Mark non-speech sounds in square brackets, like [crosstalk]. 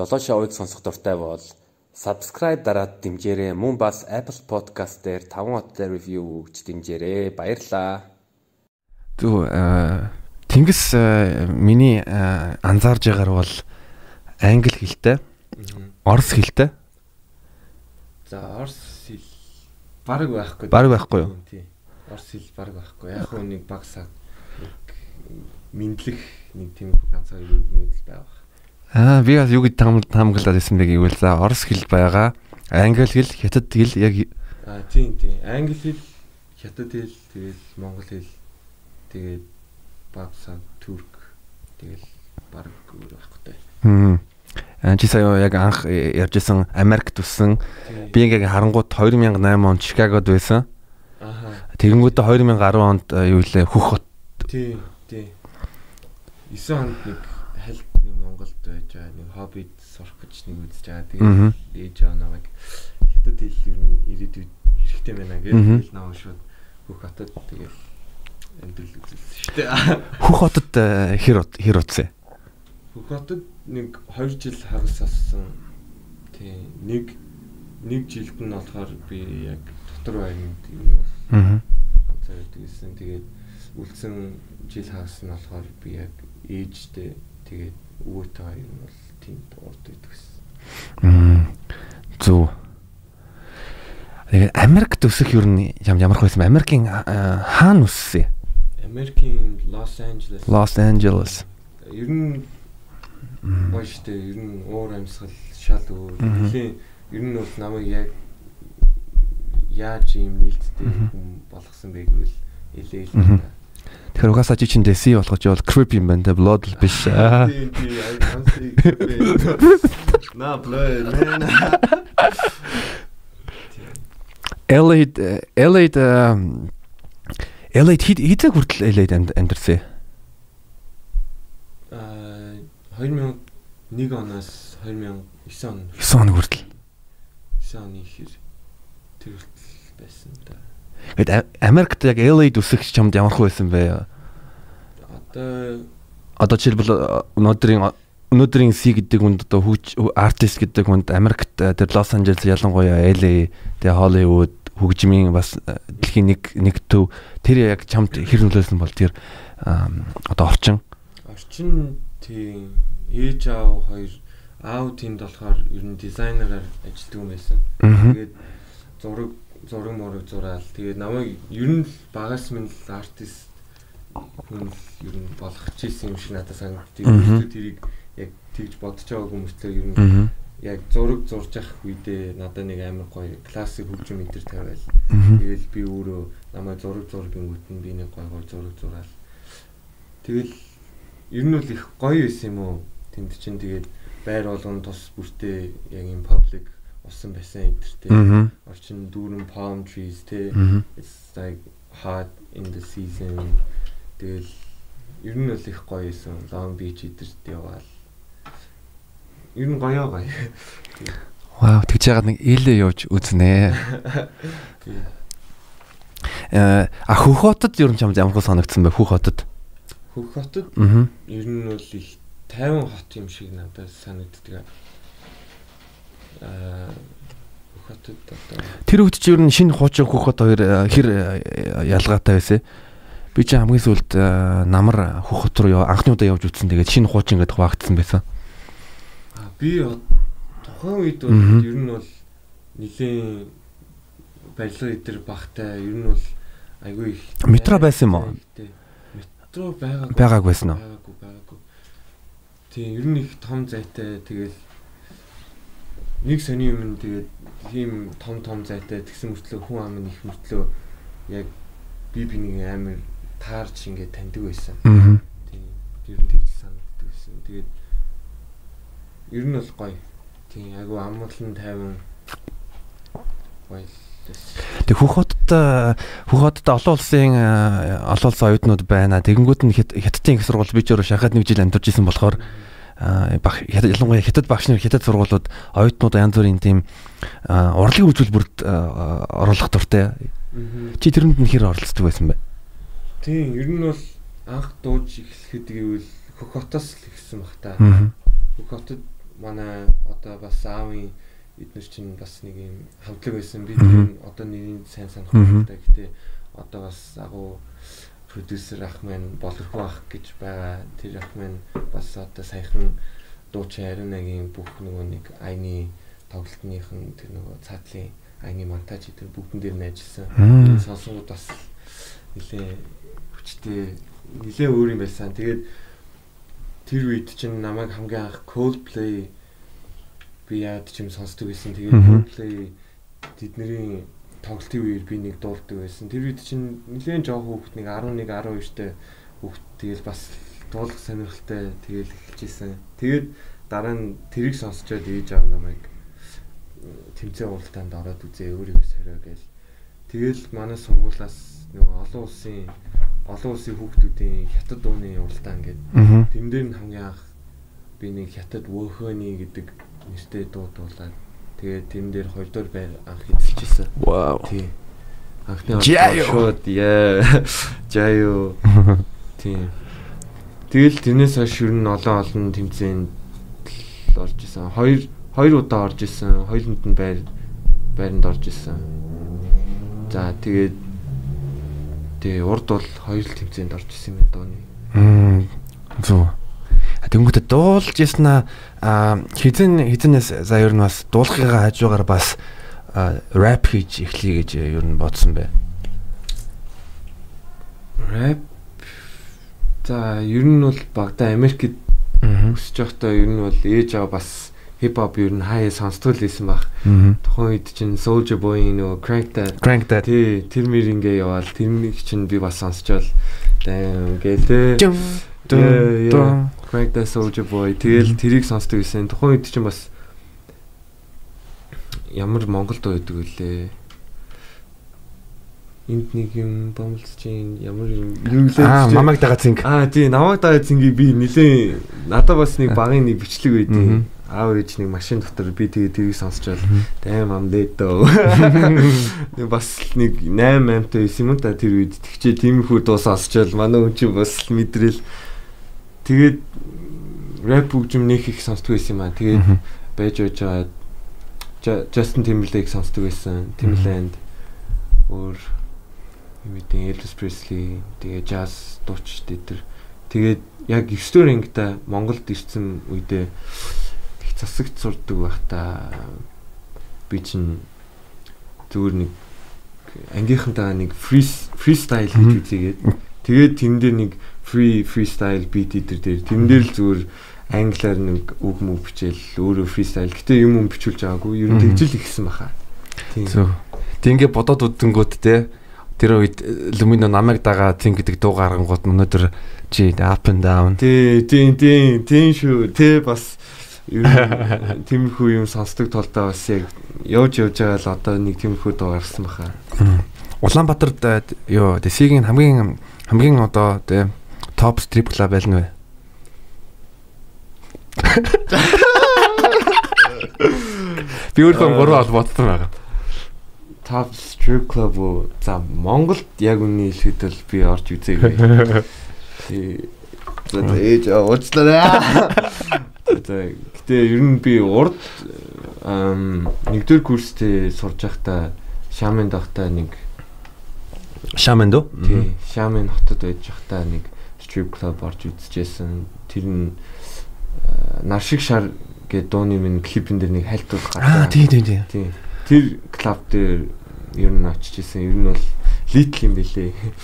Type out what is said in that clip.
Золоо шоуыг сонсох дуртай бол subscribe дараад дэмжээрэй. Мөн бас Apple Podcast дээр 5 хоттой review өгч дэмжээрэй. Баярлаа. Зү Тэнгис миний анзаарж байгаагаар бол англи хэлтэй, орос хэлтэй. За орос хэл баг байхгүй. Баг байхгүй юу? Тий. Орос хэл баг байхгүй. Яг хөө нэг багсаа мэдлэх нэг тийм ганцаар үг мэдл байгаа. Аа би бас юу гэж таамаглаад байсан бэ гэвэл за орос хэл байгаа. Англи хэл, хятад хэл яг Аа тийм тийм. Англи хэл, хятад хэл, тэгэл монгол хэл, тэгээд багсаа турк, тэгэл баг өөр байхгүй. хм Аа чи сая яг анх ярьжсэн Америкт үссэн. Би ингээ харангуут 2008 онд Чикагод байсан. Аха. Тэгэнгүүтээ 2010 онд юу лээ Хөх хот. Тий, тий. 9 онд нэг хальт нэг Монголд байж байгаа нэг хоббид сурах гэж нэг үзэж байгаа. Тэгээд ээж аваа намайг хятад хэл ер нь ирээдүйд хэрэгтэй байна гэж намайг шууд бүх хотод тэгэл амьдрал үзүүлсэн шүү дээ. [laughs] Хөх хотод э, хэр хэр утсан. Бүх хотод нэг 2 жил хагас ассан. Тий. Нэг нэг жилд нь болохоор би яг дотор байранд юм бол Аа. ганцаар гэсэн. Тэгээд үлдсэн жил хагас нь болохоор би яг ээжтэй тэгээд өвөөтэйгээ юм бол тийм урд байдаг гэсэн. Мм. Зүг. Тэгээд Америкт өсөх юу н ям ямар бэ? Америкийн аа, хаана өссөн? Америкийн Лос Анжелес. Лос Анжелес. Ер нь штэ. Ер нь уур амьсгал шал өөр. Мгм. Тэхийн ер нь бол намайг яг яаж юм нээлттэй хүн болгосон бэ гэвэл Мгм. та. Тэгэхээр угаасаа чи чин дэси болгож бол creepy юм байна те blood л биш. На блэ мен. LA LA LA хэд хэдэг хүртэл LA амьдэрсэн. Аа 2001 оноос 2009 он 9 хоног хүртэл. 9 оны ихэр тэр хүртэл байсан да. Гэт Америкт яг LA-д өсөх чамд ямар хөө байсан бэ? Одоо Одоо жишээлбэл э, өнөөдрийн өнөөдрийн C гэдэг хүнд одоо хүүч артист гэдэг хүнд Америкт э, тэр Лос Анжелес ялангуяа LA тэгээ Холливуд хөгжмийн бас э, дэлхийн нэг нэг төв тэр яг чамд хэр нөлөөлсөн бол тэр одоо орчин. орчин тийм ээж аав хоёр аав тэнд болохоор ер нь дизайнераар ажилладаг юм байсан. Тэгээд зураг зураг мураг зураал. Тэгээд намайг ер нь л багаас минь л артист хүн л ер нь болгох чийсэн юм шиг надад санагддаг. Мгм. Тэрийг яг тэгж бодож байгаа хүмүүстээ ер нь яг зураг зурж явах үедээ надад нэг амар гоё классик хөгжим төр тавиал. Аа. Тэгэл би өөрөө намайг зураг зургингүүт нь би нэг гоё гоё зураг зураал. Тэгэл ер нь бол их гоё байсан юм уу? Тэнд чинь тэгээд байр болгон тус бүртээ яг юм паблик усан байсан. Аа. Орчин дүүрэн palm trees те. It's like hot in the season. Тэгэл ер нь бол их гоё байсан. Long Beach идэрт яваал. Ер нь гоё гоё. Вау, тэгж яагаад нэг LA явж үзнэ. Э а Хөх хотод ер нь чамд ямар санагдсан бэ? Хөх хотод. Хөх хотод ер нь бол их тайван хот юм шиг надад санагддаг. Аа Хөх хотод одоо Тэр үед чи ер нь шинэ хуучин Хөх хот хоёр э, хэр э, ялгаатай байсан? Би чи хамгийн сүүлд э, намар Хөх хот руу яв- анхны удаа явж үтсэн. Тэгээд шинэ хуучин гэдэг хуваагдсан байсан. би тухайн үед бол ер нь бол нэлийн барилга идэр багтай ер нь бол айгүй их Метро байсан юм уу? Метро байгаагүй. Байгаагүй байсан уу? Байгаагүй, байгаагүй. Тийм, ер нь их том зайтай тэгэл нэг сони юм тэгээд тийм том том зайтай тэгсэн мөртлөө хүн ам их мөртлөө яг би бинийг амар таарч ингээд таньдаг байсан. Тийм, ер нь тэгж санагддаг байсан. Тэгээд ер нь бол гоё. Тийм, айгу амгалан тайван гоё. Тэг Хөх хотод Хөх хотод олон улсын э, олон улсын оюутнууд байна. Тэгэнгүүт нь Хят- хятадын их сургууль би ч өөрөө шахаад нэг жил амьдарч исэн болохоор а баг ялангуяа хятад багш нар хятад сургуулиуд оюутнууд янз бүрийн тийм урлагийн үйлдвэрт оруулах дуртай. Чи тэрэнд нь хэр оролцдог байсан бэ? Тийм, ер нь бол анх дууж эхлэхэд гэвэл хөх хотоос л ихсэн баг та. Аа. Хөх хотод манай одоо бас аавын эднэр чинь бас нэг юм хамтлаг байсан. Би тэр одоо нэрийг сайн санах хэрэгтэй. Гэтэ одоо бас агуу продюсер ах маань болорхоо ах гэж байгаа. Тэр ах маань бас одоо саяхан дуучин Ариунагийн бүх нөгөө нэг айны тоглолтныхын тэр нөгөө цаатлын айны монтаж тэр бүгдэн дээр нь ажилласан. Сонсонгууд бас нилээ хүчтэй нилээ өөр юм байсан. Тэгээд тэр үед чинь намайг хамгийн анх Coldplay би яад ч юм сонсдог байсан. Тэгээд Coldplay тэдний тоглолтын үеэр би нэг дуулдаг байсан. Тэр үед чинь нэлээд жоох хүүхэд нэг 11 12 тэй хүүхэд тэгэл бас дуулах сонирхолтой тэгэл эхэлж исэн. Тэгээд дараа нь тэрийг сонсчоод ээж аав намайг тэмцээн уралдаанд ороод үзээ өөрийгөө сорио гээл. Тэгэл манай сургуулаас нөгөө олон улсын олон улсын хүүхдүүдийн хятад дууны уралдаан гэдэг. Тэн дээр нь хамгийн анх би нэг хятад вөхөний гэдэг нэртэй дуу дуулаад тэгээд тэн дээр хоёрдугаар байр анх эзэлчихсэн. Вау. Тий. Анхны шууд яа. Жаяо. [laughs] Тий. Тэгэл тэрнээс хойш ер нь олон олон тэмцээнд орж исэн. Хоёр хоёр удаа орж исэн. Хоёуланд нь байр байранд орж исэн. За тэгээд тэгээ урд бол хоёр тэмцээнд орж исэн юм дооны. Мм. Зүг. Тэнгүүтээ дуулж яснаа хизэн хизэнээс за ер нь бас дуулахыгаа хажуугаар бас рэп хийж эхлэе гэж ер нь бодсон бай. Рэп за ер нь бол багада Америкт өсөж байхдаа ер нь бол ээж аваа бас хип хоп ер нь хаяа сонсдог л байсан баг. Тухайн үед чинь Soulja Boy нөгөө Crank That Crank That тий тэр мэр ингээ яваал. Тэрнийг чинь би бас сонсчоод дэм гэлээ. Crank That Soulja Boy тэгэл тэрийг сонсдог байсан. Тухайн үед чинь бас ямар Монголд байдаг вүлээ энд нэг юм бомлж чинь ямар юм лээ аа намайг дагаа цинг аа тий намайг дагаа цингийг би нилээ надад бас нэг багын нэг бичлэг байдیں۔ аав ээж нэг машин дотор би тэгээ тэрийг сонсчоод дайм ам дээдөө [laughs] нэг бас нэг 8 8 байсан юм да тэр үед тэгчээ тиймэрхүү дуу сонсчоод манай хүн чинь бас мэдрэл тэгээд рэп хөгжим нэг их сонсдог байсан юм аа. Тэгээд байж байж байгаа Justin Timberlake сонсдог байсан Timberland өөр юм эдийн Elvis Presley тэгээ jazz дууч дээр тэгээд яг 9 дэх ангида Монголд ирсэн үедээ их засагт сурдаг байхдаа би чинь зүгээр нэг ангийнхантайгаа нэг фри фристайл хийж үзээгээд тэгээд тэн дээр нэг фри фристайл бит идэр дээр. Тэн дээр л зүгээр англиар нэг үг мөв бичээл өөрөө фристайл гэтээ юм юм бичүүлж байгаагүй. Ер нь тэгжил ихсэн баха. Тийм. Тийм ингээ бодоод үдэнгүүт те тэр үед Lumino намайг дагаа тийм гэдэг дуу гаргангууд өнөөдөр чи up and down. Тий, тий, тий, тий шүү. Тэ бас [laughs] тиймэрхүү юм сонсдог толдоо бас яг явж явж байгаа л одоо нэг тиймэрхүү дуу гарсан баха. Улаанбаатарт ёо дэсигийн хамгийн хамгийн одоо тэ топ стрип клуб байл нэ. Би өөрөө гурван холбоотой байгаа top strip club уу за Монголд яг үний хэлэхэд л би орж үзээгүй. [laughs] За ээж уучлаарай. [laughs] За гэтээ ер нь би урд нэгдүгээр курстэй сурж байхдаа Шамэнд байхдаа нэг Шамэнд үү? Тий. Шамэн хотод байж байхдаа нэг strip club орж үзчихсэн. Тэр нь нар шиг шар гэдэг дууны минь клипэн дээр нэг хайлтуулах гарсан. Аа тий тий тий. Тий. Тэр клуб дээр ер нь очиж исэн. Ер нь бол литл юм бэлээ.